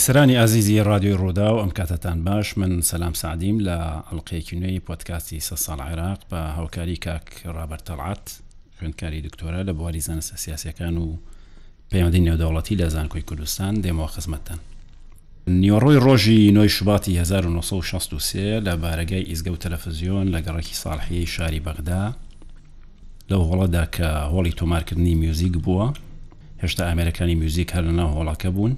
بیسەرانی ئازیزی رادیۆی ڕوودا و ئەم کاتتان باش من سەسلام سعدیم لە ئەڵلقەیەکی نوێی پۆتکاسی سە ساڵ عێراق بە هاوکاری کاک ڕابەر تەڵات خوێندکاری دکتۆرە لە بواری زانستە سیاسەکان و پەیوەندی نێودەوڵەتی لە زانکۆی کوردستان دێمەوە خزمەتتان. نیوەڕۆی ڕۆژی نۆی شوباتی هەزار و نۆ سەد و شەست و سێ لە بارەگای ئیزگە و تەلەفزیۆن لە گەڕەکی ساڵحییەی شاری بەغدا، لەو هۆڵەدا کە هۆڵی تۆمارکردنی میوزیک بووە، هێشتا ئامێرەکانی میوزیک هەر لەناو هۆڵەکە بوون،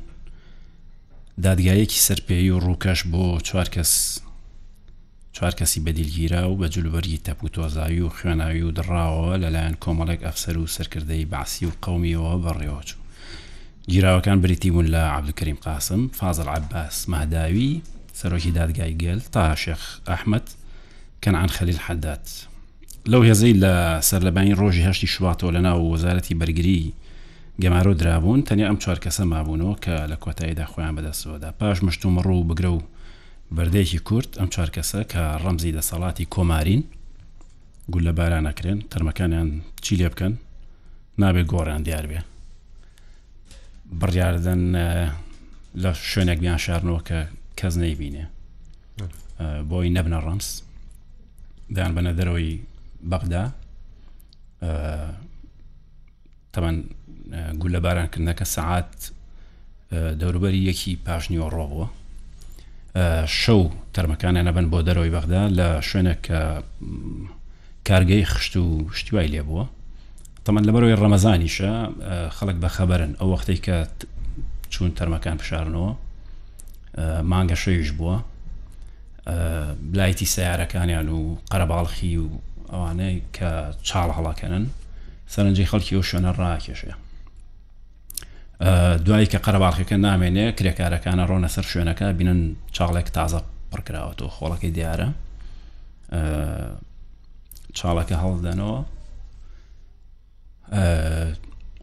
دادگایەکی سەرپێیی و ڕووکەش بۆ چوار کەس، چوار کەسی بەدیلگیراو بە جلوبەرگی تەپ و تۆزاوی و خوێناوی و دڕاوەوە لەلایەن کۆمەڵێک ئەفسەر و سەرکردەی بەعسی و قومیەوە بەڕێوەچوو. گیراوەکان بریتی بوون لە عەبدولکەریم قاسم، فازڵ عەباس مەهداوی، سەرۆکی دادگای گەل، تاها شێخ ئەحمەد، کەنعان خەلیل حەداد. لەو هێزەی لە سەرلەبانی ڕۆژی هەشتی شوباتەوە لەناو وەزارەتی بەرگریی گەمارۆ درابوون، تەنیا ئەم چوار کەسە مابوونەوە کە لە کۆتاییدا خۆیان بەدەستەوەدا. پاش مشتومڕ و بگرە و بەردەیەکی کورت ئەم چوار کەسە کە ڕەمزی دەسەڵاتی کۆمارین گوللە باران ئەکرێن تەرمەکانیان چی لێ بکەن نابێت گۆڕیان دیار بێ بڕیاردن لە شوێنێک بیان شارنەوە کە کەس نەیبینێ بۆی نەبنە ڕەمس دەیان بەنە دەرەوەی بەغدا تەمان گولە بارانکردنەکە سەعات دەوروبەری یەکی پاشنیوە ڕۆ بووە شەو تەرمەکانە نەبن بۆ دەرەوەی بەغدا لە شوێنێک کە کارگەی خشت و شتیوای لێ بووە تەمان لەبەرەوەی ڕەمەزانیشە خەڵک بە خەبەرن ئەو وەختەی کە چوون تەرمەکان بشارنەوە مانگە شەویش بووە بلایتی سەیارەکانیان و قەرەباڵخی و ئەوانەی کە چاڵ هەڵاکەنن سەرنجی خەڵکی ئەو شوێنە ڕاکێشێ دوایی کە قەرەباڵخەکە نامێنێ کرێکارەکانە ڕۆنە سەر شوێنەکە بینن چاڵێک تازە پڕکراوەەوە خۆڵەکەی دیارە چاڵەکە هەڵدەنەوە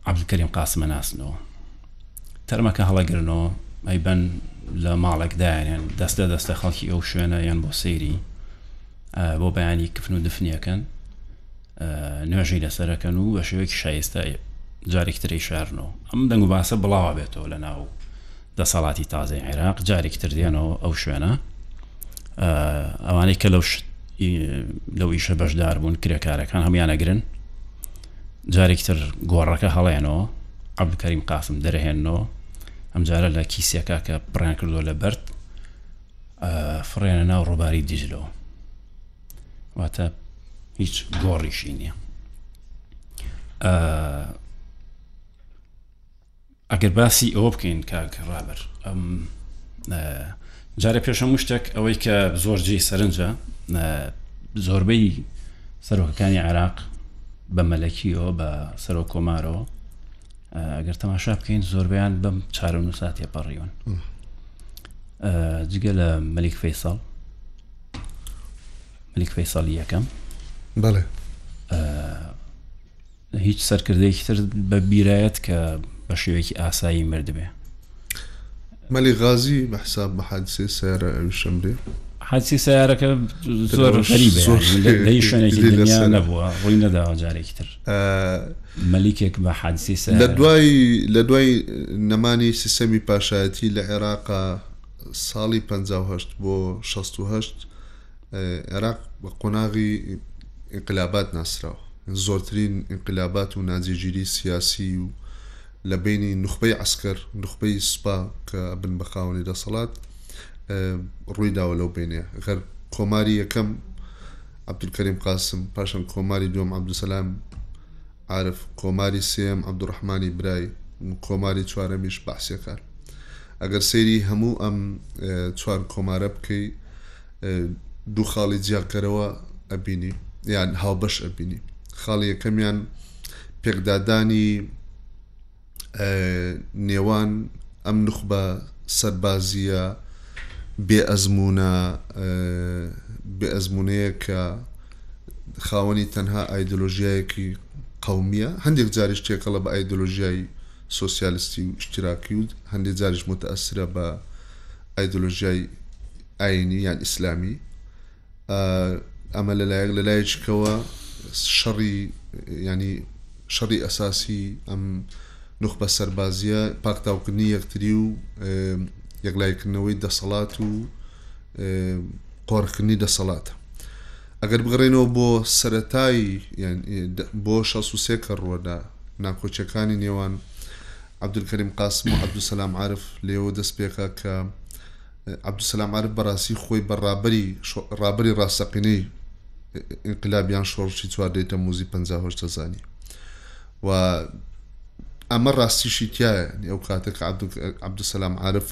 عبدالکریم قاسمە ناسنەوە تەرمەکە هەڵەگرنەوە ئەیبەن لە ماڵێک دایانێن دەست لە دەستە خەڵکی ئەو شوێنە یان بۆ سەیری بۆ بەیانی کفن و دفنیەکەن نوێژی لەسەرەکەن و بە شێوەیەکی شایستە جارێک تری شارنەوە ئەم دەنگ و باسە بڵاوە بێتەوە لە ناو دەسەڵاتی تازەی عێراق جارێکی تر دێنەوە ئەو شوێنە ئەوانەی کە لەو لەو ئیشە بەشدار بوون کرێکارەکان هەموان ئەگرن جارێکی تر گۆڕەکە هەڵێنەوە عبدکەریم قاسم دەرهێنەوە ئەمجارە لە کیسێکا کە پڕیان کردو لە بەرد فڕێنە ناو ڕووباری دیجلەوە واتە هیچ گۆڕیشی نییە ئەگەر باسی ئەوە بکەین کاک ڕابەر جارە پێش هەموو شتێک ئەوەی کە زۆر جێی سەرنجە زۆربەی سەرۆکەکانی عێراق بە مەلەکیەوە بە سەرۆک کۆمارەوە ئەگەر تەماشا بکەین زۆربیان بەم چارە نووسات تێپەڕیون جگە لە مەلیک فەیساڵ مەلیک فەیساڵی یەکەم بەڵێ هیچ سەرکردەیەکی تر بە بیرایەت کە بە شێوەیەکی ئاسایی مردبێ. مەلی غازی بە حساب بە حادسەی سیارە ئەوی شەمرێ حادسی سیارەکە زۆر غەریبە شوێنێکی دنیا نەبووە ڕووی نەداوە جارێکی تر مەلیکێک بە حادسی سیارە لە دوای لە دوای نەمانی سیستەمی پاشایەتی لە عێراقا ساڵی 1950 بۆ 16 عێراق بە قۆناغی ئینقلابات ناسراوە زۆرترین ئینقلابات و ناجێگیری سیاسی و لە بینی نخبەی ئەسکەر نخبەی سوپا کە بن بە خاوەنی دەسەڵات ڕووی داوە لەو بینێ غەر کۆماری یەکەم عبدولکەریم قاسم پاشان کۆماری دوم عبدسلام عارف کۆماری سێیەم عەبدوڕەحمانی برای کۆماری چوارەمیش بەعسیەکان ئەگەر سەیری هەموو ئەم چوار کۆمارە بکەی دوو خاڵی جیاکەرەوە ئەبینی یان هاوبەش ئەبینی خاڵی یەکەمیان پێکدادانی نێوان ئەم نوخبە سەربازییە بێ ئەزمونە بێ ئەزمونەیە کە خاوەنی تەنها ئایدۆلۆژیایەکی قومیە هەندێک جاریش تێکەڵە بە ئایدۆلۆژیای سوسیالستی و شتراکی و هەندێک جاریش متەسرە بە ئایدۆلۆژیای ئاینی یان ئیسلامی ئەمە لەلایەک لەلایەکەوە شەڕی ینی شەڕی ئەساسی ئەم نخبە سەربازیە پاکتاوکردنی یەکتری و یەکلایکردنەوەی دەسەڵات و قۆرخکردنی دەسەڵاتە ئەگەر بگەڕێنەوە بۆ سەتایی بۆ 16 کە ڕوەدا ناکۆچەکانی نێوان عبدولکەریم قاسم و عبدوسلام عرف لێوە دەست پێکا کە عەبدولسەلام عارف بەڕاستی خۆی بە ڕابەری ڕابەری ڕاستەقینەی ئینقلاب یان شۆڕشی چواردەی تەموزی پ هەشت دەزانی و ئەمە ڕاستیشی تایە ئەو کاتە کە عەبدولسەلام عارف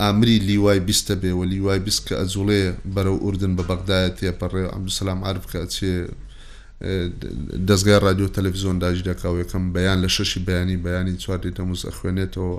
ئامری لیوای بیستە بێ و لیوای بیست کە ئەجوڵێ بەرەو ئوردن بە بەغدایە تێپەڕێ عەبدولسەلام عارف کە ئەچێ دەستگای رادیۆ تەلەڤزیۆن داگیرەکە و یەکەم بەیان لە شەشی بەیانی بەیانی چواردەی تەموز ئەخوێنێتەوە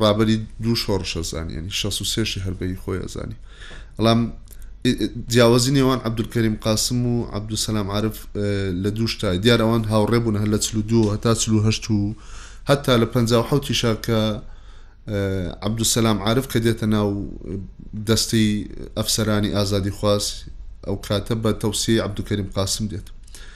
ڕابەری دوو شۆڕش ئەزانی یعنی شەست و سێشی هەر بەهی خۆی ئەزانی بەڵام جیاوازی نێوان عەبدولکەریم قاسم و عەبدولسەلام عارف لە دوو شتای دیار ئەوان هاوڕێ بوون هەر لە چلو دوو هەتا چلو هەشت و هەتا لە پەنجا و حەوتیشا کە عەبدولسەلام عارف کە دێتە ناو دەستەی ئەفسەرانی ئازادی خواست ئەو کاتە بە تەوسیەی عەبدولکەریم قاسم دێت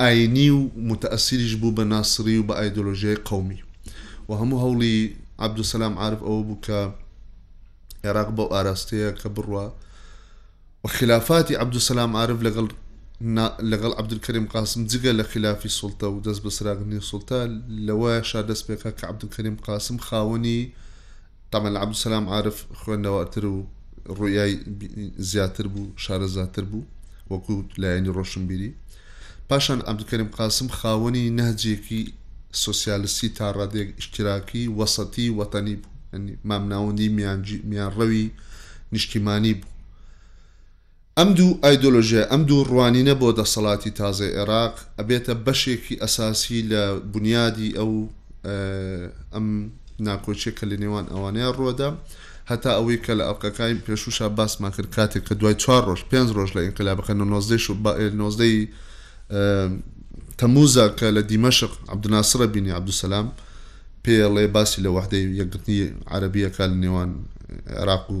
ئاینی و موتەئەسیریش بوو بە ناسری و بە ئایدۆلۆژیای قەومی و هەموو هەوڵی عەبدولسەلام عارف ئەوە بوو کە عێراق بەو ئاراستەیە کە بڕە و خلافاتی عەبدولسەلام عارف لەگەڵ لەگەڵ عبدکەریم قاسم جگە لە خلافی سڵتە و دەست بەسراغنی سڵتە لەوە شادەست پێکا کە عبدکەریم قاسم خاوەنی تەبعەن لە عەبدولسەلام عارف خوێندەوارتر و ڕویای زیاتر بوو شارەزاتر بوو وەکو لایەنی ڕۆشنبیری پاشان عەبدولکەریم قاسم خاوەنی نەهجێکی سوسیالستی تا ڕادێک ئیشتراکی وەسەتی وەتەنی بوو مامناوەندی میانڕەوی نیشتیمانی بوو ئەم دوو ئایدۆلۆژیای ئەم دوو ڕوانینە بۆ دەسەڵاتی تازەی عێراق ئەبێتە بەشێکی ئەساسی لە بونیادی ئەو ئەم ناکۆکیە کە لە نێوان ئەوانەیا ڕوەدا هەتا ئەوەی کە لە ئەڵقەکانی پێشوشا باسمان کرد کاتێک کە دوای چوار ڕۆژ پێنج ڕۆژ لە ئینقلابەکە نۆ نۆزدەی شو با ئێل نۆزدەی تەموزا کە لە دیمەشق عبدناسرە بینی عبدوسەلام پێڵێ باسی لە وەحدەی یەکگرتنی عەربیەکە لە نێوان عێراق و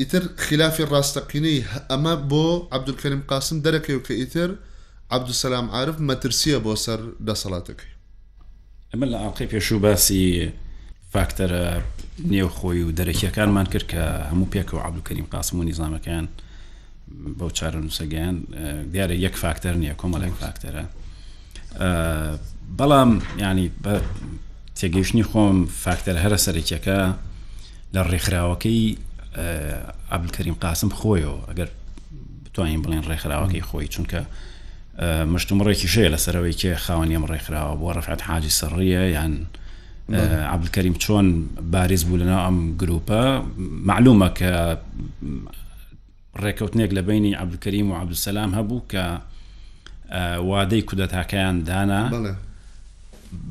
ئیتر خیلافی ڕاستەقینەی ئەمە بۆ عەبدولکەریم قاسم دەرەکەوێت کە ئیتر عەبدولسەلام عارف مەترسییە بۆ سەر دەسەڵاتەکەی. ئێمە لە ئاڵقەی پێشوو باسی فاکتەرە نێوخۆی و دەرەکییەکانمان کرد کە هەموو پێکەوە عەبدولکەریم قاسم و نیزامەکەیان بەو چارەنووسە گەیان دیارە یەک فاکتەر نییە کۆمەڵێک فاکتەرە بەڵام ینی بە تێگەیشتنی خۆم فاکتەر هەرە سەرەکیەکە لە ڕێکخراوەکەی عبدالکریم قاسم خۆیەوە ئەگەر بتوانین بڵێن ڕێکخراوەکەی خۆی چونکە مشتومڕێکی شەیە لەسەرەوەی کێ خاوەنی ئەم ڕێکخراوە بۆ ڕفعەت حاجی سڕیە یان عبدکەریم چۆن بارز بوو لەناو ئەم گروپە معلومە کە ڕێکەوتنێک لە بەینی عەبدولکەریم و عەبدولسەلام هەبوو کە وادەی کودەتاکەیان دانا،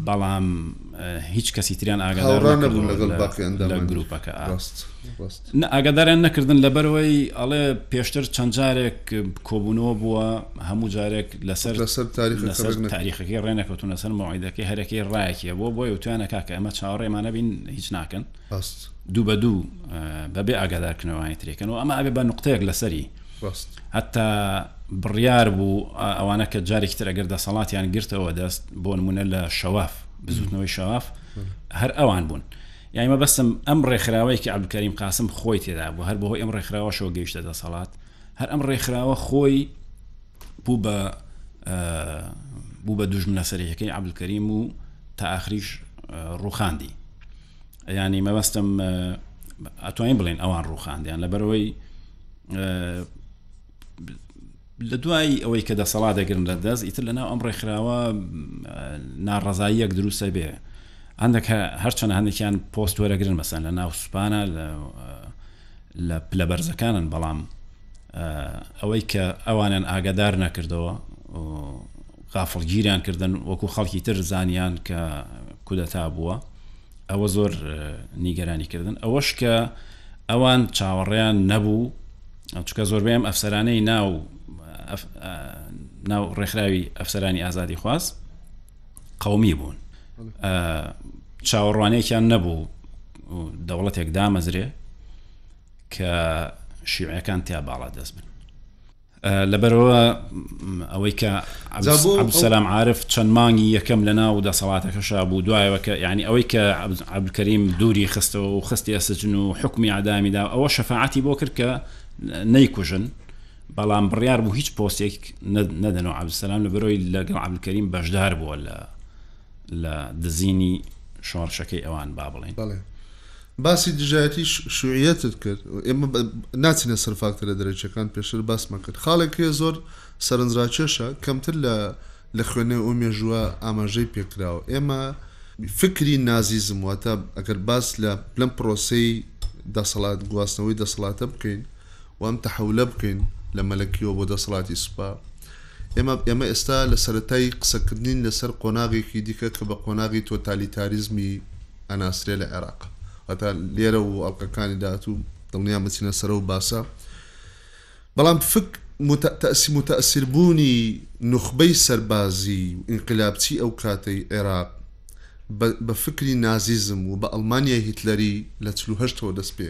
بەڵام هیچ کەسی تریان ئاگادار نەکردن لەگەڵ باقی ئەندامانی گروپەکە. نە ئاگاداریان نەکردن لەبەرئەوەی ئەڵێ پێشتر چەند جارێک کۆبوونەوە بووە، هەموو جارێک لەسەر تاریخەکەی ڕێنەکەوتوونە سەر مەوعیدەکەی هەرەکەی ڕایەکی هەبووە، بۆیە وتویانە کاکە ئەمە چاوەڕێمان نەبین هیچ ناکەن. ڕاست دوو بە دوو بەبێ ئاگادارکردنەوەی ترێکن و ئەمە ئەبێ بە نقطەیەک لەسەری ڕاست هەتا بڕیار بوو ئەوانە کە جارێکی تر ئەگەر دەسەڵاتیان گرتەوە دەست بۆ نمونە لە شەواف بزوتنەوەی شەواف هەر ئەوان بوون یای مەبەستم ئەم ڕێکخراوەیەکی عبدکەریم قاسم خۆی تێدا بوو هەر بۆهۆی ئەم ڕێکخراوەشەوە گەیشتە دەسەڵات هەر ئەم ڕێکخراوە خۆی بوو بە بوو بە دوژمنە سەرەکەی عبدکەریم و تا ئاخریش ڕوخاندی ینی مەبەستم ئەتوانین بڵێن ئەوان ڕوخاندیان لەبەرەوەی لە دوای ئەوەی کە دەسەڵا دەگرن لە دەست ئیتر لەناو ئەم ڕێکخراوە ناڕزاییەک دروستە بێ هەندێک هەرچەند هەندێکیان پۆست وەرەگرن مەسەن لە ناو سوپانە لە لە پلە بەرزەکانن بەڵام ئەوەی کە ئەوانیان ئاگادار نەکردەوە غافڵگیریان کردن وەکو خەڵکی تر زانیان کە کودەتا بووە ئەوە زۆر نیگەرانی کردن ئەوەش کە ئەوان چاوەڕێیان نەبوو چکە زۆربەیەم ئەفسەرانەی ناو ناو ڕێکخراوی ئەفسەرانی ئازادی خواست قەومی بوون چاوەڕوانێکیان نەبوو دەوڵەتێک دامەزرێ کە شیعەکان تیا باڵا دەست بن لەبەرەوە ئەوەی کە سلام عاعرف چەند مانگی یەکەم لە ناو دەسەڵاتەکەشا بوو دوایەوە کە ینی ئەوەی کە عبدکەریم دووری خستەوە و خستی ئەسجن و حکمی عدامیدا ئەوە شەفاعتی بۆ کرد کە نەیکوژن بەڵام بڕیار بوو هیچ پۆستێک نەدەنەوە عبدسلام لە بەرۆی لەگەڵ عبدکەریم بەشدار بووە لە لە دزینی شۆڕشەکەی ئەوان با بڵێن بەڵێ باسی دژایەتی شوعەتت کرد ئێمە ناچینە سەر فاکتەرە دەرەچەکان پێشتر باسمان کرد خاڵێک هەیە زۆر سەرنجڕاکێشە کەمتر لە لە خوێنێ ئەو مێژووە ئاماژەی پێکراوە ئێمە فکری نازیزم واتە ئەگەر باس لە لەم پرۆسی دەسەڵات گواستنەوەی دەسەڵاتە بکەین و ئەم تەحولە بکەین لە مەلەکیەوە بۆ دەسەڵاتی سوپا. ئێمە ئێمە ئێستا لە سەرەتای قسەکردنین لەسەر قۆناغێکی دیکە کە بە قۆناغی تۆتالیتاریزمی ئەناسرێ لە عێراق. واتە لێرە و ئەڵقەکانی داهاتوو دڵنیام ئەچینە سەر ئەو باسە. بەڵام فک متئ متئسر بوونی نوخبەی سەربازی و ئینقلابچی ئەو کاتەی عێراق بە بە فکری نازیزم و بە ئەڵمانیای هیتلەری لە چل و هەشت ەوە دەست پێ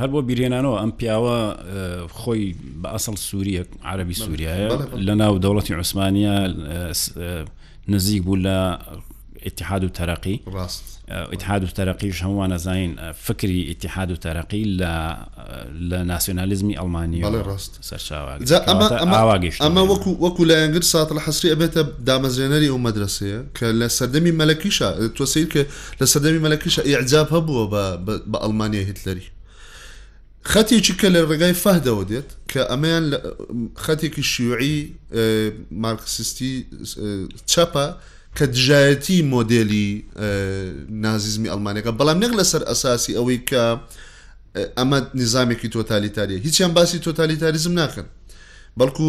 هەر بۆ بیرهێنانەوە ئەم پیاوە خۆی بە ئەسڵ سووریە عربی سووریایە لە ناو دەوڵەتی عوسمانە نزیک بوو لە اتحاد و تەرەقی ڕاست اتحاد و تەرەقیش هەمووان نەزانین فکری اتحاد و تەرەقی لە لە ناسیۆنالیزمی ئەڵمانی ڕاست سەرچاوە ئەمە وەکو وەکو لایەنگر ساتڵ حەسری ئەبێتە دامەزرێنەری ئەو مەدرسەیە کە لە سەردەمی مەلەکیشە تۆ سیر کە لە سەردەمی مەلەکیشا ئیعجاب هەبووە بە بە ئەڵمانیای هیتلەری. خەتێکی کە لە ڕێگای فەهدەوە دێت کە ئەمەیان لە خەتێکی شیوعی مارکسیستی چەپە کە دژایەتی مۆدێلی نازیزمی ئەڵمانەکە بەڵام نەک لەسەر ئەساسی ئەوەی کە ئەمە نیزامێکی تۆتالیتاریە هیچیان باسی تۆتالیتاریزم ناکەن بەڵکو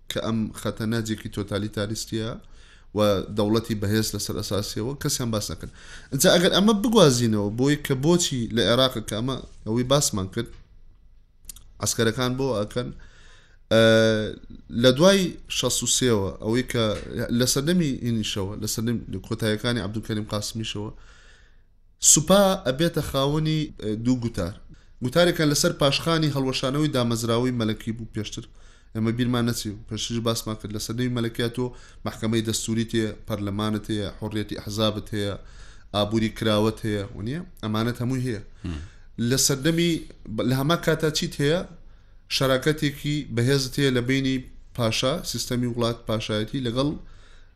کە ئەم خەتە نەجێکی تۆتالیتاریستیە و دەوڵەتی بەهێز لەسەر ئەساسیەوە کەسیان باس نەکرد ئەجا ئەگەر ئەمە بگوازینەوە بۆی کە بۆچی لە عێراق کە ئەمە ئەوەی باسمان کرد ئەسکەرەکان بۆ ئەکەن لە دوای 16ەوە ئەوەی کە لە سەردەمی ئینیشەوە لە سەردەم کۆتایەکانی عبدولکەریم قاسمیشەوە سوپا ئەبێتە خاوەنی دوو گوتار، گوتارێکیان لەسەر پاشخانی هەڵوەشانەوەی دامەزراوەی مەلەکی بوو، پێشتر ئێمە بیرمان نەچێ و پێشتریش باسمان کرد، لەسەر نەوی مەلەکیا تۆ مەحکەمەی دەستووریت هەیە، پەرلەمانت هەیە، حوڕیەتی ئەحزابت هەیە، ئابووری کراوەت هەیە، وانییە؟ ئەمانەت هەمووی هەیە. لە سەردەمی لە هەمان کاتا چیت هەیە؟ شەراکەتێکی بەهێزت هەیە لە بەینی پاشا، سیستەمی وڵات پاشایەتی لەگەڵ،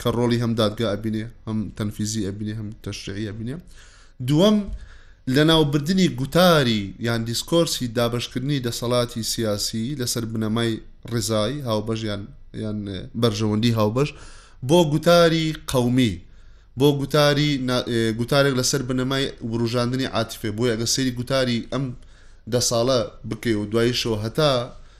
کە ڕۆڵی هەم دادگا ئەبینێ هەم تەنفیزی ئەبینێ هەم تەشریعی ئەبینێ دووەم لەناوبردنی گوتاری یان دیسکۆرسی دابشکردنی دەسەڵاتی سیاسی لەسەر بنەمای ڕزای هاوبەژیان یان بەرژەوەندی هاوبەش بۆ گوتاری قەومی بۆ گوتاری گوتارێک لەسەر بنەمای وروژاندنی عاتیفێ بۆی ئەگە سری گوتاری ئەم دە ساڵە بکەی و دوایشەوە هەتا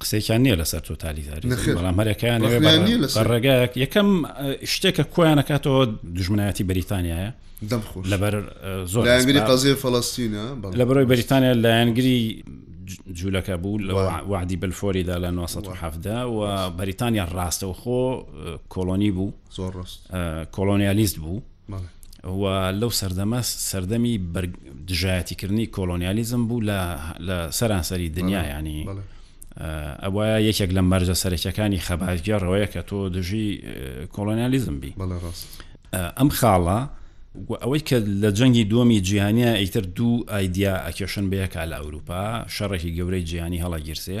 قسێکیان نییە لەسەر تۆتالیزاری بەڵام هەرەکەیان ڕێگایەک یەکەم شتێکە کۆیانەکاتەوە دژمنایەتی بریتانیایە لەبەر زۆر قەزیێ فلستینە لە بەرەوەی بریتانیا لایەنگری جوولەکە بوو لە وعدی بلفۆریدا لە 1970 و بەریتانیا ڕاستەوخۆ کۆلۆنی بوو زۆر ڕست کۆلۆنیالیست بوو و لەو سەردەمە سەردەمی دژایەتیکردنی کۆلۆنیالیزم بوو لە سەرانسەری دنیا ینی ئەوە یەکێک لە مەرجە سەرەکیەکانی خەباتگەڕەوەیە کە تۆ دژی کۆلۆنیالیزم بی ئەم خاڵە و ئەوەی کە لە جەنگی دووەمی جیهانیا ئیتر دوو ئایدیا ئەکێشن بەیەکا لە ئەوروپا شەڕێکی گەورەی جیهانی هەڵەگیرسێ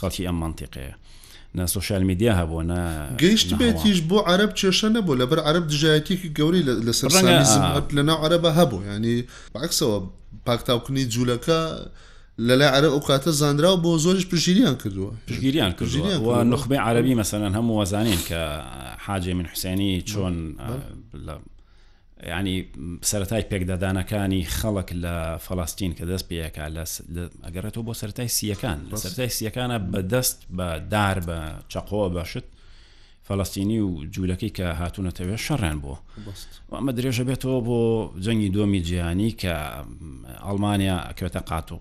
خەڵکی ئەم مەنتیقەیە نە سۆشیال میدیا هەبووە نە گەیشتبێتیش بۆ عەرەب کێشە نەبوو لەبەر عەرەب دژایەتیەکی گەورەی لەسەر سامیزم لەناو عەرەبە هەبوو ینی بەعکسەوە پاکتاوکردنی جوولەکە لەلای عەرە ئەو کاتە زانراو بۆ زۆریش پشگیریان کردووە پشگیریان کردژیریان و نخبەی عربی مەسەن هەموو وەزانین کە حاجێ من حوسێنی چۆن یانی سەرەتای پێکدادانەکانی خەڵک لە فەڵاستین کە دەست پێەکە ئەگەڕێتەوە بۆ سەرای سیەکان لە سەرای سیەکانە بەدەست بە دار بە چەقۆ بەشت فەڵاستینی و جوولەکەی کە هاتوونەتەوێت شەڕێن بۆ ئەمە درێژە بێتەوە بۆ جەنگی دۆمی جیهانی کە ئەڵمانیا کەوتە قات و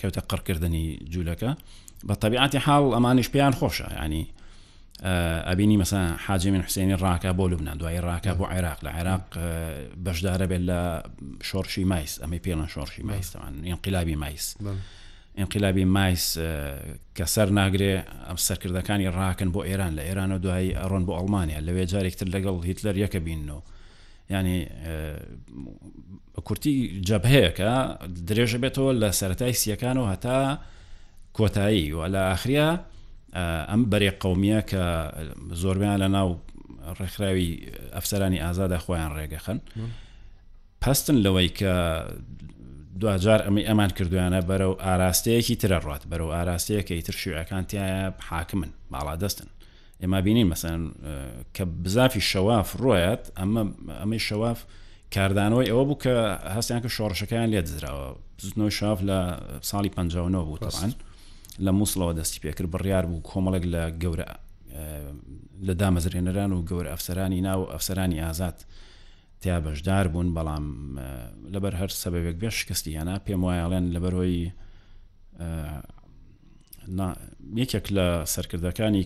کەوتە قڕکردنی جوولەکە بە طبیعاتی حاڵ ئەمانش پێیان خۆشە ینی ئەبینی مەسا حاجی من حسێنی ڕاکە بۆ لوبناان دوایی ڕاکە بۆ عێراق لە عێراق بەشدارە بێت لە شۆڕشی مایس ئەمەی پێڵەن شۆڕشی مایستەوان ئینقلابی مایس ئینقلابی مایس کە سەر ناگرێ ئەم سەرکردەکانی ڕاکن بۆ ئێران لە ئێران و دوایی ئەڕۆن بۆ ئەڵمانیا لەوێ جارێکتر لەگەڵ هیتلەر یەکە بینەوە ینی بە کورتی جەبهەیەکە درێژە بێتەوە لە سەرەتای سیەکان و هەتا کۆتایی و لە ئاخریا ئەم بەرێ قومیە کە زۆربیان لە ناو ڕێکخراوی ئەفسەرانی ئازادا خۆیان ڕێگەخن پستن لەوەی کە دوجار ئەمە ئەمان کردویانە بەرەو ئاراستەیەکی ترە ڕات بەرەو ئاراستەیە کە ئیتر شوێەکان تایە حاکمن باڵا دەستن ئێما بینین مەسەن کە بزافی شەواف ڕۆیات ئەمە ئەمەی شەواف کاردانەوەی ئەوە بوو کە هەستیان کە شۆڕشەکان لێ دزراوە بزنەوەی شاف لە ساڵی 59 بوو تەوان لە مووسڵەوە دەستی پێکرد بڕیار بوو کۆمەڵێک لە گەورە لە دامەزرێنەران و گەورە ئەفسەرانی ناو ئەفسەرانی ئازاد تیا بەشدار بوون بەڵام لەبەر هەر سەبەبێک بێ شکستی هێنا پێم وایەڵێن لەبەرهۆی نا یەکێک لە سەرکردەکانی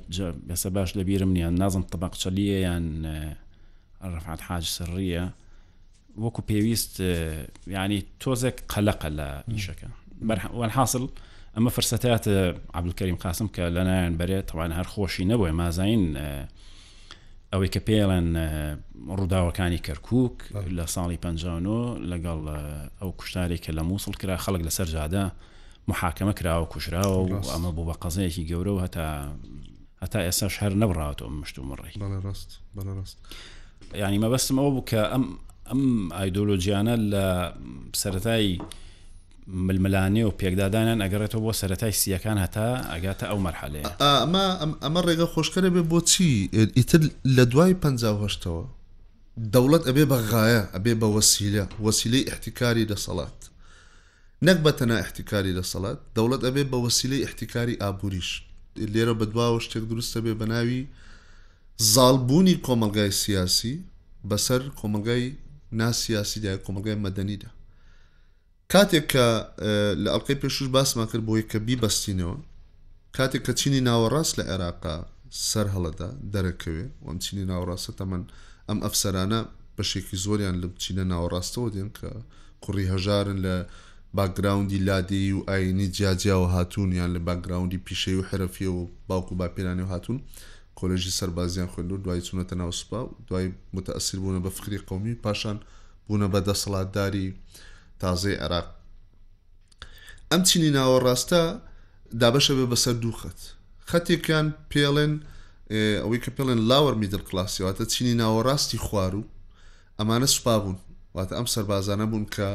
بەسە باش لە بیرم نیان نازم تەبقچەلیە یان ڕفعات حاج سڕیە وەکو پێویست ینی تۆزێک قەلەقە لە ئیشەکە حاصل ئەمە فرسەتات عبدکەریم قاسم کە لەنایەن بەرێت تەوان هەر خۆشی نەبووە مازین ئەوەی کە پێڵێن ڕووداوەکانی کەرکک لە ساڵی 59 لەگەڵ ئەو کوشتارێک کە لە مووسڵ کرا خەڵک لەسەر جادە محاکمە کراوە کوژراوە و ئەمە بوو بە قەزەیەکی گەورە و هەتا هەتا ئێساش هەر نەبڕاتۆ مشت و مڕی ڕست ڕست ینی مەبەستم ئەوە بوو کە ئەم ئەم ئایدۆلۆجیانە لە سەتایی ململانێ و پێکدادانیان ئەگەڕێتەوە بۆ سەتای سیەکان هەتا ئەگاتە ئەو مەرحەلەیە ئەمە ئەمە ڕێگە خۆشکەرە بێ بۆچی ئیتر لە دوای پهشتەوە دەوڵەت ئەبێ بە غایە ئەبێ بە وەسیلە وەسیلەی احتیکاری دەسەڵات نەک بە تەنها ئیحتیکاری دەسەڵات، دەوڵەت ئەبێ بە وەسیلەی ئیحتیکاری ئابووریش. لێرە بە دواوە شتێک دروست ئەبێ بە ناوی زاڵ بوونی کۆمەڵگای سیاسی بە سەر کۆمەڵگای نا سیاسیدا یا کۆمەڵگای مەدەنیدا. کاتێک کە لە ئەڵلقەی پێشوش باسمان کرد بۆی کە بیبەستینەوە کاتێک کە چینی ناوەڕاست لە عێراقا سەر هەڵەدا دەرەکەوێ وەم چینی ناوەڕاستە تەمەن ئەم ئەفسەرانە بەشێکی زۆریان لە چینە ناوەڕاستەوە دێن کە کوڕی هەژارن لە باکگراوندی لادێیی و ئایینی جیاجیاوە هاتوون یان لە باکگراوندی پیشەیی و حرفیەوە و باوک و باپیرانیەوە هاتوون کۆلێژی سەربازیان خوێندو دوای چوونەتە ناو سوپا و دوای متەئەسیر بوونە بە فکری قەومی پاشان بوونە بە دەسەڵاتداری تازەی عێراق ئەم چینی ناوەڕاستە دابەشە بێ بەسەر دوو خەت خەتێکیان پێڵێن ئەوەی کە پێڵێن لاوەر میدل کلاسیواتە چینی ناوەڕاستی خوارو ئەمانە سوپا بوون، واتە ئەم سەربازانە بوون کە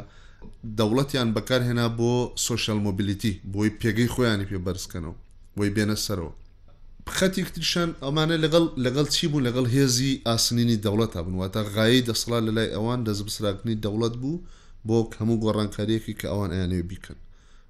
دەوڵەتیان بەکار هێنا بۆ سۆشیال مۆبیلیتی، بۆی پێگەی خۆیانی پێ بەرز کەنەوە، بۆی بێنە سەرەوە. خەتیک تریشان ئەمانە لەگەڵ لەگەڵ چی بوون؟ لەگەڵ هێزی ئاسنینی دەوڵەتا بوون، واتە غایەی دەسەڵات لە لای ئەوان دەستبسراکردنی دەوڵەت بوو بۆ هەموو گۆڕانکارییەکی کە ئەوان ئەیانەوێ بیکەن.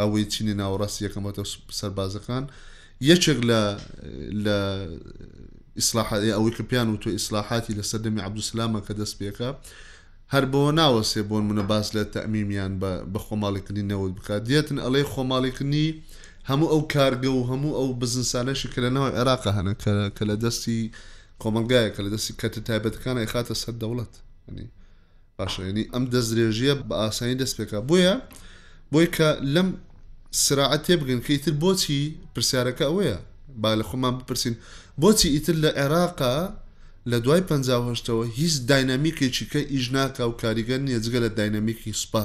ئەوەی چینی ناوەڕاستی یەکەم بۆتە سەربازەکان یەکێک لە لە ئیسلاحاتی ئەوەی کە پیان و تۆ ئیسلاحاتی لە سەردەمی عبدوسلامە کە دەست پێکە هەر بۆ ناوەسێ بۆن منە باس لە تەمیمیان بە خۆماڵیکردنی نەوت بکات دێتن ئەڵێ خۆماڵیکردنی هەموو ئەو کارگە و هەموو ئەو بزنسانەشی کە لە ناو عێراقە هەنە کە لە دەستی کۆمەلگایە کە لە دەستی کەتە تایبەتەکانە خاتە سەر دەوڵەت ینی باشە یەنی ئەم دەستدرێژیە بە ئاسانی دەست پێکا بۆیە بۆی کە لەم سراعەت تێبگەن کە ئیتر بۆچی پرسیارەکە ئەوەیە با لە خۆمان بپرسین بۆچی ئیتر لە عێراقا لە دوای پهشتەوە هیچ داینامیکێکی کە ئیش ناکا و کاریگەر نییە جگە لە داینامیکی سوپا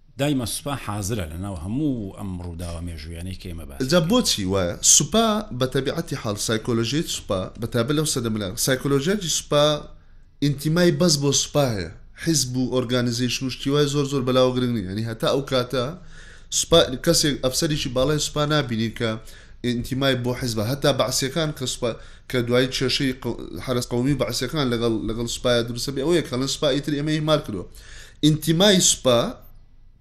دایمە سوپا حازرە لەناو هەموو ئەم ڕووداوە مێژوویانەی کە ئێمە باسی جا دەکەین. بۆچی وایە؟ سوپا بە تەبیعەتی حاڵ سایکۆلۆژیەی سوپا بە تایبەت لەو سەردەمە لە سایکۆلۆژیاتی سوپا ئینتیمای بەس بۆ سوپا هەیە حیزب و ئۆرگانیزەیشن و شتی وای زۆر زۆر بەلاوە گرنگ نیە یانی هەتا ئەو کاتە سوپا کەسێک ئەفسەرێکی باڵای سوپا نابینین کە ئینتیمای بۆ حیزبە هەتا بەعسیەکان کە سوپا کە دوایی کێشەی حەرەس قەومی و بەعسیەکان لەگەڵ لەگەڵ سوپایا دروست ئەبێ ئەوەیە کە ئەڵێن سوپا ئیتر ئێمەی ئیهمال کردوە ئینتیمای سوپا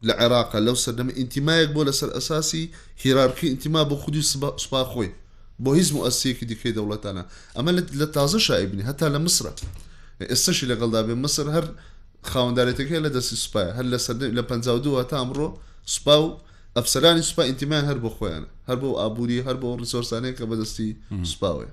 لە عێراقە لەو سەردەمە ئینتیمایەک بۆ لەسەر ئەساسی هیرارکی ئینتیما بۆ خودی سوپا خۆی بۆ هیچ موەسیەکی دیکەی دەوڵەتانە ئەمە لە تازە شایبنی هەتا لە مسرە ئێستشی لەگەڵدا بێ مسر هەر خاوەندارێتەکە لە دەستی سوپای هەر لە سەردەم لە 52 هەتا ئەمڕۆ سوپا و ئەفسەرانی سوپا ئینتیمان هەر بۆ خۆیانە هەر بۆ ئابووری هەر بۆ ڕیسۆرسانەیە کە بەدەستی سوپاوەیە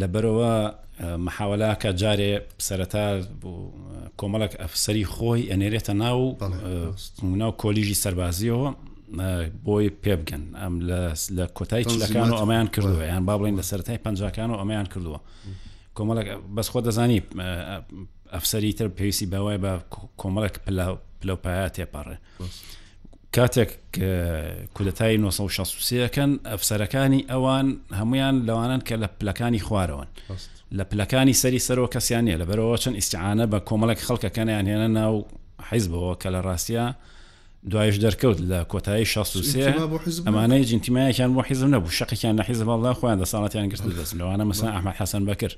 لەبەرئەوە محاولە ئەکا جارێ سەرەتا کۆمەڵک ئەفسەری خۆی ئەنێرێتە ناو ناو کۆلیژی سەربازیەوە بۆی پێبگەن ئەم لە کۆتای چلەکان و ئەمەیان کردووە یان با بڵین لە سەرای پنجکان و ئەمەیان کردووە کۆمەڵک بەس خۆ دەزانی ئەفسەری تر پێویستی بەوای بە کۆمەڵک پلە پلەپایە تێپەڕێ کاتێک کودەتای 1960ەکەن ئەفسەرەکانی ئەوان هەمویان لەوانن کە لە پلەکانی خوارەوەن لە پلەکانی سەری سەرۆ کەسیانە لە بەرەوە چەند ئیسعاانە بە کۆمەڵک خەڵکەکەنیان هێنە ناو حیزبەوە کە لە ڕاستە دوایش دەرکەوت لە کۆتایی 16 ئەمانەی جنتیمایەکیان بۆ حیزم نەبوو شقیان لە حیزب بەڵدا خۆیان دەساڵاتیان گرت دەست لەوانە مەسا ئەحمە حەسەن بەکرد.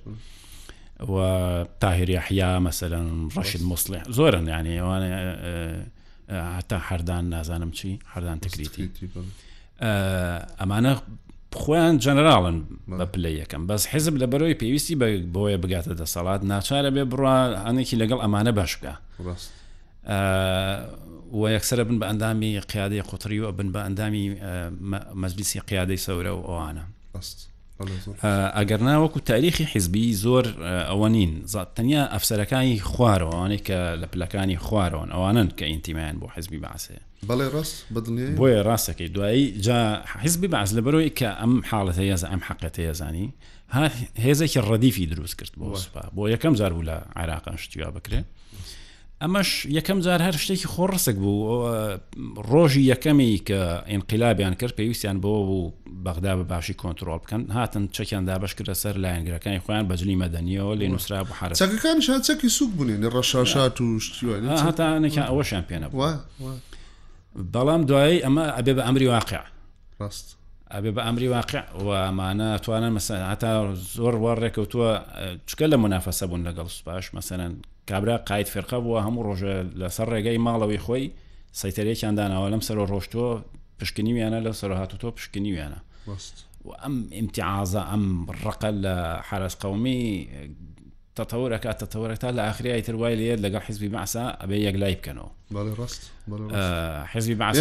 و تاهر یحیا مەسەرەن ڕەشید مۆسلح زۆرن یانی ئەوانە هەتا حردان نازانم چی حردان تکریتی ئەمانە خۆیان جەنراڵن بە پلە یەکەم بەس حزب لە بەرەوەی پێویستی بۆیە بگاتە دەسەڵات ناچارە بێ بڕە هەنێکی لەگەڵ ئەمانە باش بکە و یەکسرە بن بە ئەندامی قیادی قوتری و بن بە ئەندامی مەجلیسی قیادەی سەورە و ئەوانە. ئەگەر ناوەکو تاریخی حیزبی زۆر ئەوە نین تەنیا ئەفسەرەکانی خوارەوەوانەی کە لە پلەکانی خوارەوەن ئەوانن کە ئینتیمایان بۆ حزبی باسێ بەڵێ ڕاست بەدڵێ بۆیە ڕاستەکەی دوایی جا حزبی باز لە بەرەوەی کە ئەم حاڵەتە یاز ئەم حقەتە یزانی هەر هێزێکی ڕەدیفی دروست کرد بۆ سوپا بۆ یەکەم جار بوو لە عێراقان شتیوا بکرێت ئەمەش یەکەم جار هەر شتێکی خۆڕسک بوو ڕۆژی یەکەمی کە ئینقلابیان کرد پێویستیان بۆ بوو بەغدا بە باشی کۆنتترۆل بکەن هاتن چەکیان دابش کردە سەر لایەنگرەکانی خۆیان بەجلی مەدەنیەوە لێ نووسرا بە حرە چەکەکان چەکی سوک بوونێ ڕەشاشات و هەتانێکیان ئەوەشیان پێێنە بووە بەڵام دوایی ئەمە ئەبێ بە ئەمری واقع ڕاست ئەبێ بە ئەمری واقع و ئەمانە توانە مەسە هەتا زۆر وە ڕێکەوتووە چکە لە منافەسە بوون لەگەڵ سوپاش مەسەرەن کابرا قایت فرقە بووە هەموو ڕۆژە لەسەر ڕێگەی ماڵەوەی خۆی سەیتەرێکیان داناوە لەم سەر ڕۆشتووە پشکنیویانە لە سەر هاتو تۆ پشکنیویانە ئەم امتعازە ئەم ڕقە لە حرس قومی تەتەور ئەکات تەتەورەک تا لە ئاخری ئای تر وای لێت لەگەڵ حزبی بەعسا ئەبێ یەک لای بکەنەوە بەڵێ ڕاست حزبی بەعس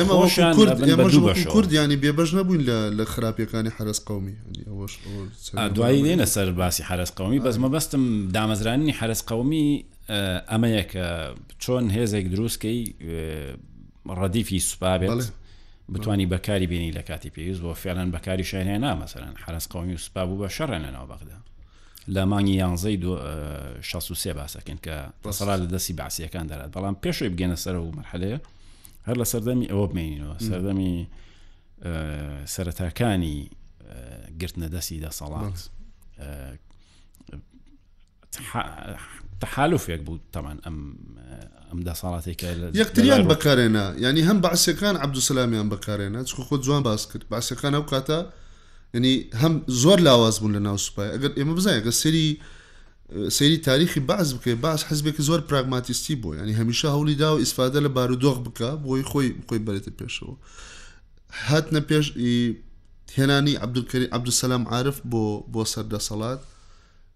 کوردیانی بێبەش نەبووین لە خراپەکانی حرس قومی دوایی لێ لەسەر باسی حرس قومی بەس مەبەستم دامەزرانی حرس قومی ئەمەیە کە چۆن هێزێک دروستکەی ڕەدیفی سوپابێت بتانی بەکاری بینی لە کاتی پێویست بۆ فێڵەن بەکاری شارێ نامەسەرەن حرس قومی و سوپا بوو بە شەڕێنەوە بەغدا لە مانگی یانزەی دو شەست و سێ باسەکەن کە دەسەڵات لە دەستی بەعسیەکان دەرات بەڵام پێشەوەی بگەنە سەر و مەرحەلەیە هەر لە سەردەمی ئەوە بمێنینەوە سەردەمی سەرەتاکانی گرتنە دەستی دەسەڵات تحالفێک بوو تەمان ئەم ئەم دەساڵاتێکە یەکتریان بەکارێنە ینی هەم بەعسەکان عبدوسلامیان بەکارێنە چخۆ خۆ جوان باس کرد باسەکان ئەو کاتە یەنی هەم زۆر لاواز بوون لە ناو سوپای ئەگەر ئێمە بزانین گە سری سری تاریخی باز بکەێت باز حزبێکی زۆر پراگماتیستی بۆ ینی هەمیشە هەولی دا و ئیسفادە لە بارودۆخ بکە بۆی خۆی خۆی بەرێتە پێشەوە هات نە پێش هێنانی عبدولکەری عبدسلام عاعرف بۆ بۆ سەردەسەڵات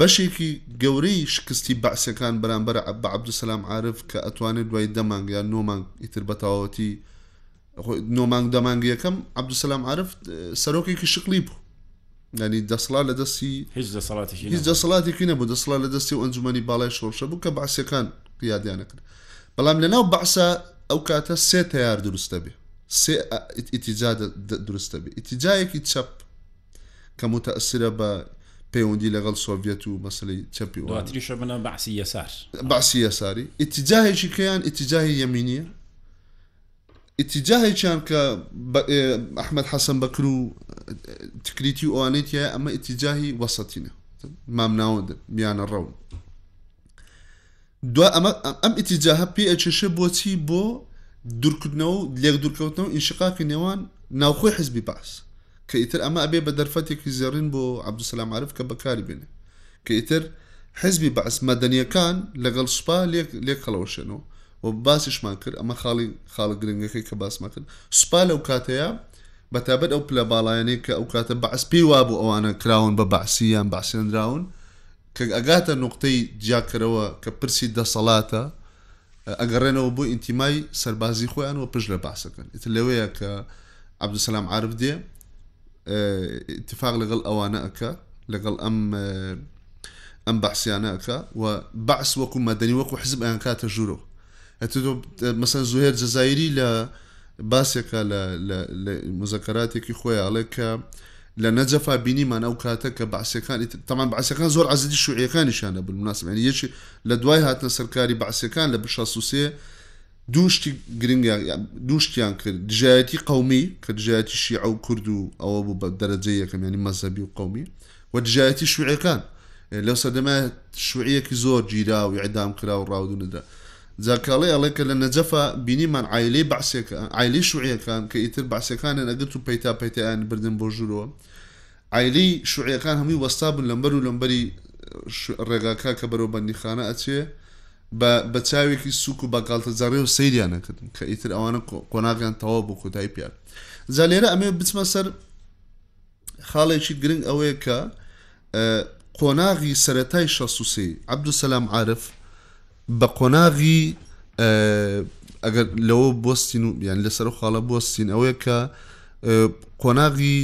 بەشێکی گەورەی شکستی بەعسیەکان بەرامبەر بە عەبدولسەلام عارف کە ئەتوانێ دوای دە مانگ یان نۆ مانگ ئیتر بەتەواوەتی نۆ مانگ دە مانگی یەکەم عەبدولسەلام عارف سەرۆکێکی شکلی بوو ینی دەسڵات لە دەستی هیچ دەسەڵاتێکی هیچ دەسەڵاتێکی نەبوو دەسڵات لە دەستی و ئەنجومەنی باڵای شۆڕشە بوو کە بەعسیەکان قیادیانە کرد بەڵام لەناو بەعسا ئەو کاتە سێ تەیار دروست دەبێ سێ ئیتیجا دروست دەبێ ئیتیجایەکی چەپ کە متەئسرە بە پەیوەندی لەگەڵ سۆڤیەت و مەسەلەی چەپی ئەوان. دواتریشە بنە بەعسی یەسار. بەعسی یەساری ئیتیجاهێکی کەیان ئیتیجاهی یەمینیە ئیتیجاهێکیان کە ئەحمد حەسەن بەکر و تکریتی و ئەوانەی تایە ئەمە ئیتیجاهی وەسەتینە مامناوەندن میانە ڕەون دوا ئەمە ئەم ئیتیجاهە پێ ئەچێشێ بۆچی بۆ دوورکردنەوە و لێک دوورکەوتنەوە ئینشقاقی نێوان ناوخۆی حزبی بەعس کە ئیتر ئەمە ئەبێ بە دەرفەتێکی زێڕین بۆ عەبدولسەلام عارف کە بەکاری بێنێ کە ئیتر حزبی بەعس مەدەنیەکان لەگەڵ سوپا لێک لێک هەڵەوەشێنەوە و باسیشمان کرد ئەمە خاڵی خاڵە گرنگەکەی کە باسمان کرد سوپا لەو کاتەیە بەتابەت ئەو پلە باڵایانەیە کە ئەو کاتە بەعس پێی وابوو ئەوانە کراون بە بەعسی یان بەعسێنراون کە ئەگاتە نوقتەی جیاکەرەوە کە پرسی دەسەڵاتە، ئەگەڕێنەوە بۆ ئینتیمای سەربازی خۆیان و پشت لە بەعس ئەکەن. ئیتر لەوەیە کە عەبدولسەلام عارف دێ ئیتفاق لەگەڵ ئەوانە ئەکا، لەگەڵ ئەم ئەم بەعسیانە ئەکا و بەعس وەکو مەدەنی وەکو حزب ئەیان کاتە ژوورەوە. ئەتر تۆ مەسەن زوهێر جەزایری لە باسێکە لە مزەکەراتێکی خۆیاڵێ کە لە نەجەفا بینیمان ئەو کاتە کە بەعسیەکان ئیتر تەمان بەعسیەکان زۆر عەزیتی شوعیەکانیشیان نەبوون مناسبە یانی یەکی لە دوای هاتنە سەر کاری بەعسیەکان لە شەست و سێ دوو شتی گرنگیان یان دوو شتیان کرد دژایەتی قەومی کە دژایەتی شیعە و کورد و ئەوە بوو بە دەرەجە یەکەم یانی مەزهەبی و قەومی و دژایەتی شوعیەکان لەو سەردەمە شوعیەکی زۆر گیرا و ئیعدام کرا و ڕاودوندا جاکاڵی ئەڵێ کە لە نەجەفا بینیمان عایلەی بەعسیەکان، عایلەی شوعیەکان کە ئیتر بەعسیەکانیان ئەگرت و پەیتا پەیتایان بردن بۆ ژورەوە، عایلەی شوعیەکان هەمووی وەستابوون لەمبەر و لەمبەری ڕێگاکە کە بەرەو بەندیخانە ئەچێ بە بە چاوێکی سووک و بە گاڵتەجەڕێو سەیریان ئەکردن کە ئیتر ئەوانە قۆناغیان تەواو بوو کۆتایی پێهات جا لێرە ئەمەوێ بچمە سەر خاڵێکی گرنگ ئەوەیە کە قۆناغی سەتای شەسوسی عبدسلام عرف بە قۆناغی ئەگەر لەوە بستین و یان لەسەر خاڵە بستین ئەوەیە کە قۆناغی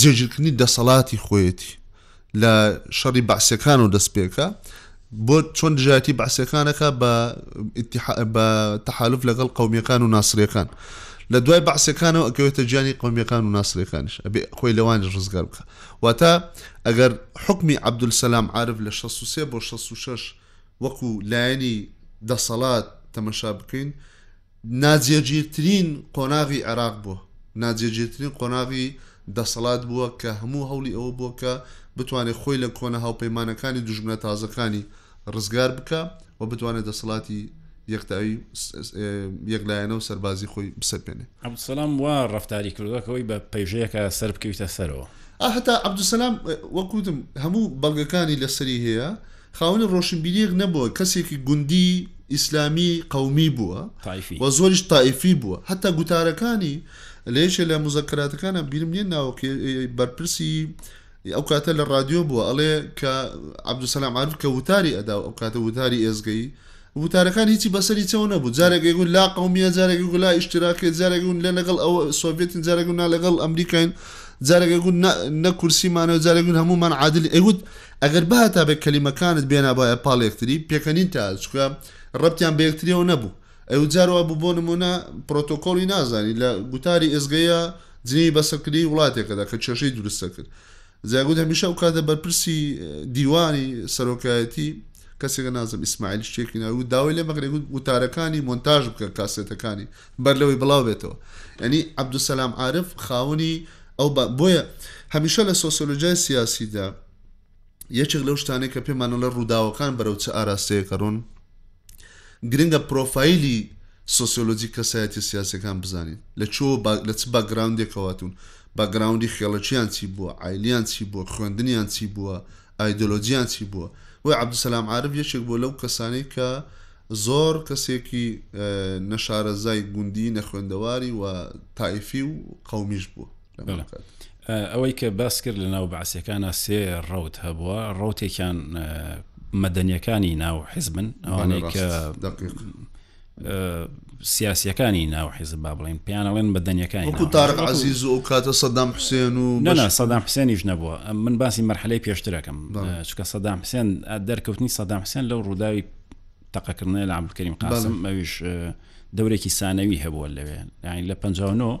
جێژکردنی دەسەڵاتی خۆیەتی لە شەڕی بەعسیەکان و دەست پێکا بۆ چۆن دژایەتی بەعسیەکانەکە بە بە تەحالف لەگەڵ قومیەکان و ناسرەکان لە دوای بەعسیەکانەوە ئەکەوێتە جیانی قومیەکان و ناسرەکانش ئەبێ خۆی لەوانی ڕزگار بکە واتە ئەگەر حکمی عبدولسەسلام عرف لە 16 بۆ 66 وەکو لایەنی دەسەڵات تەمەشا بکەین ناجێگیرترین قۆناغی عێراق بووە، ناجێگیرترین قۆناغی دەسەڵات بووە کە هەموو هەوڵی ئەوە بووە کە بتوانێت خۆی لە کۆنە هاوپەیمانەکانی دوژمنە تازەکانی ڕزگار بکا و بتوانێت دەسەڵاتی یەکتایی یەکلایەنە و سەربازی خۆی بسەپێنێ. عەبدولسەلام وا ڕەفتاری کردووە کە وەی بە پەیژەیەکە سەربکەویتە سەرەوە. ئا هەتا عەبدولسەلام وەک وتم هەموو بەڵگەکانی لەسەری هەیە، خاوەنی ڕۆشنبیرییەک نەبووە، کەسێکی گوندی، ئیسلامی، قەومی بووە و زۆریش تائیفی بووە. هەتا گوتارەکانی لە یەکێ لە موزەکەراتەکانا بیرم نییە ناوەکی بەرپرسی ئەو کاتە لە ڕادیۆ بووە ئەڵێ کە عەبدولسەلام عارف کە وتاری ئەدا و ئەو کاتە وتاری ئێزگەی وتارەکان هیچی بەسەری چەوە نەبوو، جارێک ئەیگوت لا قەومیە، جارێک ئەیگوت لا ئیشتراکیە، جارێک ئەیگوت لە لەگەڵ ئەوە سۆڤێتین، جارێک ئەیگوت نا لەگەڵ ئەمریکاین، جارێک ئەیگوت نە کورسیمانە و جارێک ئەیگوت هەموومان عادلین. ئەیگوت. ئەگەر بهاتابێ کەلیمەکانت بێنابایە پاڵ یەکتری پێکەنین تایە چونکە ڕەبتیان بە یەکتریەوە نەبوو ئەوجار وابوو بۆ نمونە پرۆتۆکۆڵی نازانی لە گوتاری ئێزگەیە جنێوی بەسەر کلیی وڵاتێکەدا کە کێشەی دروست دەکرد جا گوت هەمیشە ئەو کاتە بەرپرسی دیوانی سەرۆکایەتی کەسێکە نازم ئیسماعیل شتێکی ناوی و داوای لێ مەکرێ گوت وتارەکانی مۆنتاژ بکە کاسێتەکانی بەر لەوەی بڵاو بێتەوە یانی عەبدولسەلام عارف خاوەنی ئەو با بۆیە هەمیشە لە سۆسیۆلۆژیای سیاسیدا یەکێک لەو شتانەی کە پێمانە لە ڕووداوەکان بەرەو چ ئاراستەیەکە ڕوون گرنگە پرۆفایلی سۆسیۆلۆجی کەسایەتی سیاسەکان بزانین لە چۆ لە چ باگراوندێکەوەتون باگراوندی خێڵەکییان چی بووە ئایلیان چی بووە خوێندنیان چی بووە ئایدۆلۆجیان چی بووە؟ بۆیە عەبدولسەلام عارف یەکێک بووە لەو کەسانەی کە زۆر کەسێکی نەشارەزای گوندی نەخوێندەواری و تایفی و قەومیش بوو لەمەکات. ئەوەی کە باس کرد لە ناو بەعسیەکانە سێ ڕوت هەبووە ڕوتێکیان مەدەنیەکانی ناو حزبن ئەوانەی کە سیاسیەکانی ناو حیزب با بڵین پێیان ئەڵێن بە دەنیەکانی تارق عزیز و کاتە سەدام حوسێن و نەنا سەدام حسێنیش نەبووە من باسی مەرحەلەی پێشترەکەم چکە سەدام حسێن دەرکەوتنی سەدام حسێن لەو ڕووداوی تەقەکردنە لە عبدکریم قاسم ئەویش دەورێکی سانەوی هەبووە لەوێ یعنی لە 59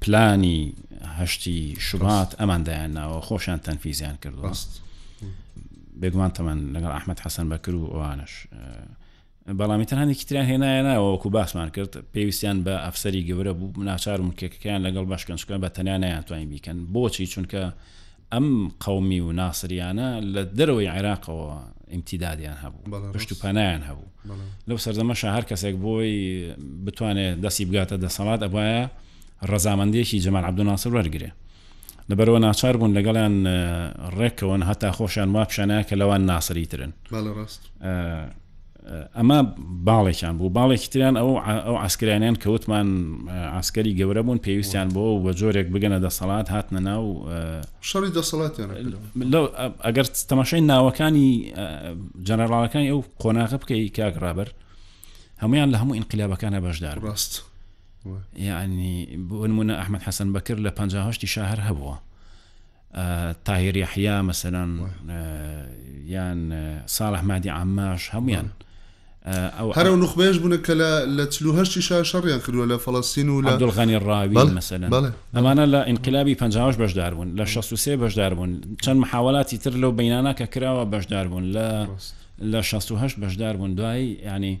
پلانی هەشتی شوبات ئەمان دایان ناوە خۆشیان تەنفیزیان کردوە بێگومان تەمان لەگەڵ ئەحمد حەسەن بەکر و ئەوانش بەڵامی تەنانێکی تریان هێنایە ناوەکو باسمان کرد پێویستیان بە ئەفسری گەورە بوو ناچار مکێکەکەیان لەگەڵ باشکەنجکە بە تەنیا نیانتوانین بیکەن بۆچی چونکە ئەم قەومی و ناسریانە لە دەرەوەی عێراقەوە ئیمتیدادیان هەبوو پشت و پەنایان هەبوو لەو سەردەمەشە هەر کەسێک بۆی بتوانێت دەستی بگاتە دەسەڵات ئەبواە ڕەزامەندێکی جەمال عبدناسر وەرگێ لەبەرەوە ناچار بوون لەگەڵیان ڕێکەوەن هەتا خۆشیان وا پیشانە کە لەوان ناسری ترن ئەمە باڵێکیان بوو باڵێکی تریان ئەو ئەو عسکرانیان کە وتمان عسکەری گەورە بوون پێویستیان بۆ و بە جۆرێک بگەنە دەسەڵات هاتنە ناو شەڕی دەسەڵاتیان ئەگەر تەماشای ناوەکانی جەنەراڵەکانی ئەو قۆناغە بکەی کاک ڕابەر هەمویان لە هەموو ئینقلابەکانە بەشدار ڕاست یعنی بۆ نمونە ئەحمد حەسەن بەکر لە 1950 شاهر هەبووە تاهیر یەحیا مەسەلەن یان ساڵح مادی عەماش هەمویان ئەو هەرە و نخبێش بوون کە لە لە چلوهشتی شا شەڕیان کردووە لە فەڵەستین و لە عبدالغنی ڕاوی مەسەلەن ئەمانە لە ئینقلابی پنجاش بەشدار بوون لە 16 بەشدار بوون چەند محاولاتی تر لەو بینانە کە کراوە بەشدار بوون لە لە 16 بەشدار بوون دوایی ینی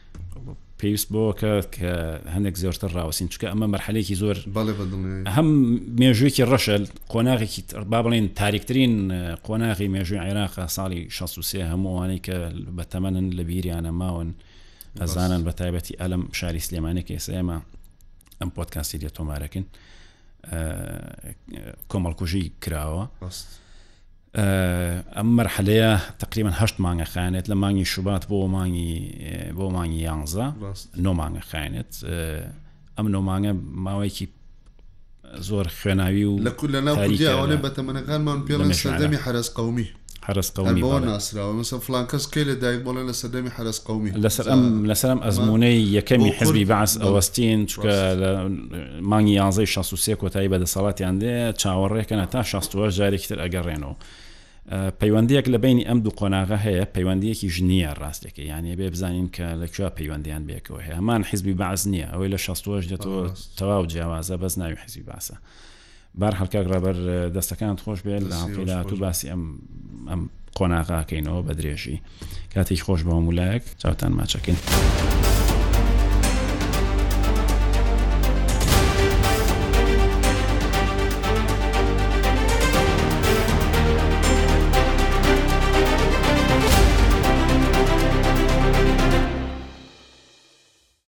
پێویست بۆ کە کە هەندێک زۆرتر ڕاوسین چکە ئەمە مەرحەلێکی زۆر هەم مێژوویکی ڕەشە قۆناغێکی با بڵێن تاریکترین قۆناغی مێژووی عێراقا ساڵی 16 هەمووانەی کە بە تەمەنن لە بیریانە ماون ئەزانن بە تایبەتی ئەلم شاری سلێمانی کە ئێسەمە ئەم پۆتکاسی لێ تۆمارەکەن کۆمەڵکوژی کراوە. بست. ئەم مەرحەلەیە تقریبا هەشت مانگە خایەنێت لە مانگی شوبات بۆ مانگی بۆ مانگی یانزە نۆمانگە خایەنێت ئەم نۆمانگە ماوەیەکی زۆر خوێناوی و لە کول لە ناو کوردیاوانێ بە تەمەنەکانمان پێڵێن سەردەمی حرس قومی حرس قومی بۆ ناسراوە مەسە فلان کەس کەی لە دایک بۆڵێن لە سەردەمی حرس قومی لەسەر ئەم لەسەر ئەم ئەزمونەی یەکەمی حزبی بەعس ئەوەستین چکە مانگی یازدەی شەست و سێ کۆتایی بە دەسەڵاتیان دێ چاوەڕێکەن هەتا شەست و هەشت جارێکی تر ئەگەڕێنەوە پەیوەندیەک لە بینی ئەم دوو قۆناغە هەیە پەیوەندیەکی ژنیە ڕاستەکە یانە بێ بزانین کە لە کوێ پەیوەندیان بێکەوە هەمان حزبی باز نییە ئەوەی لە شەست و هەشت دێتەوە تەواو جیاوازە بەس ناوی حزبی باسە بەهەرحاڵ کاک ڕێبەر دەستەکانت خۆش بێت لە هەڵقەی داهاتوو باسی ئەم ئەم قۆناغاکەینەوە بە درێژی کاتێک خۆش بە هەموو لایەک چاوتان ماچەکەین.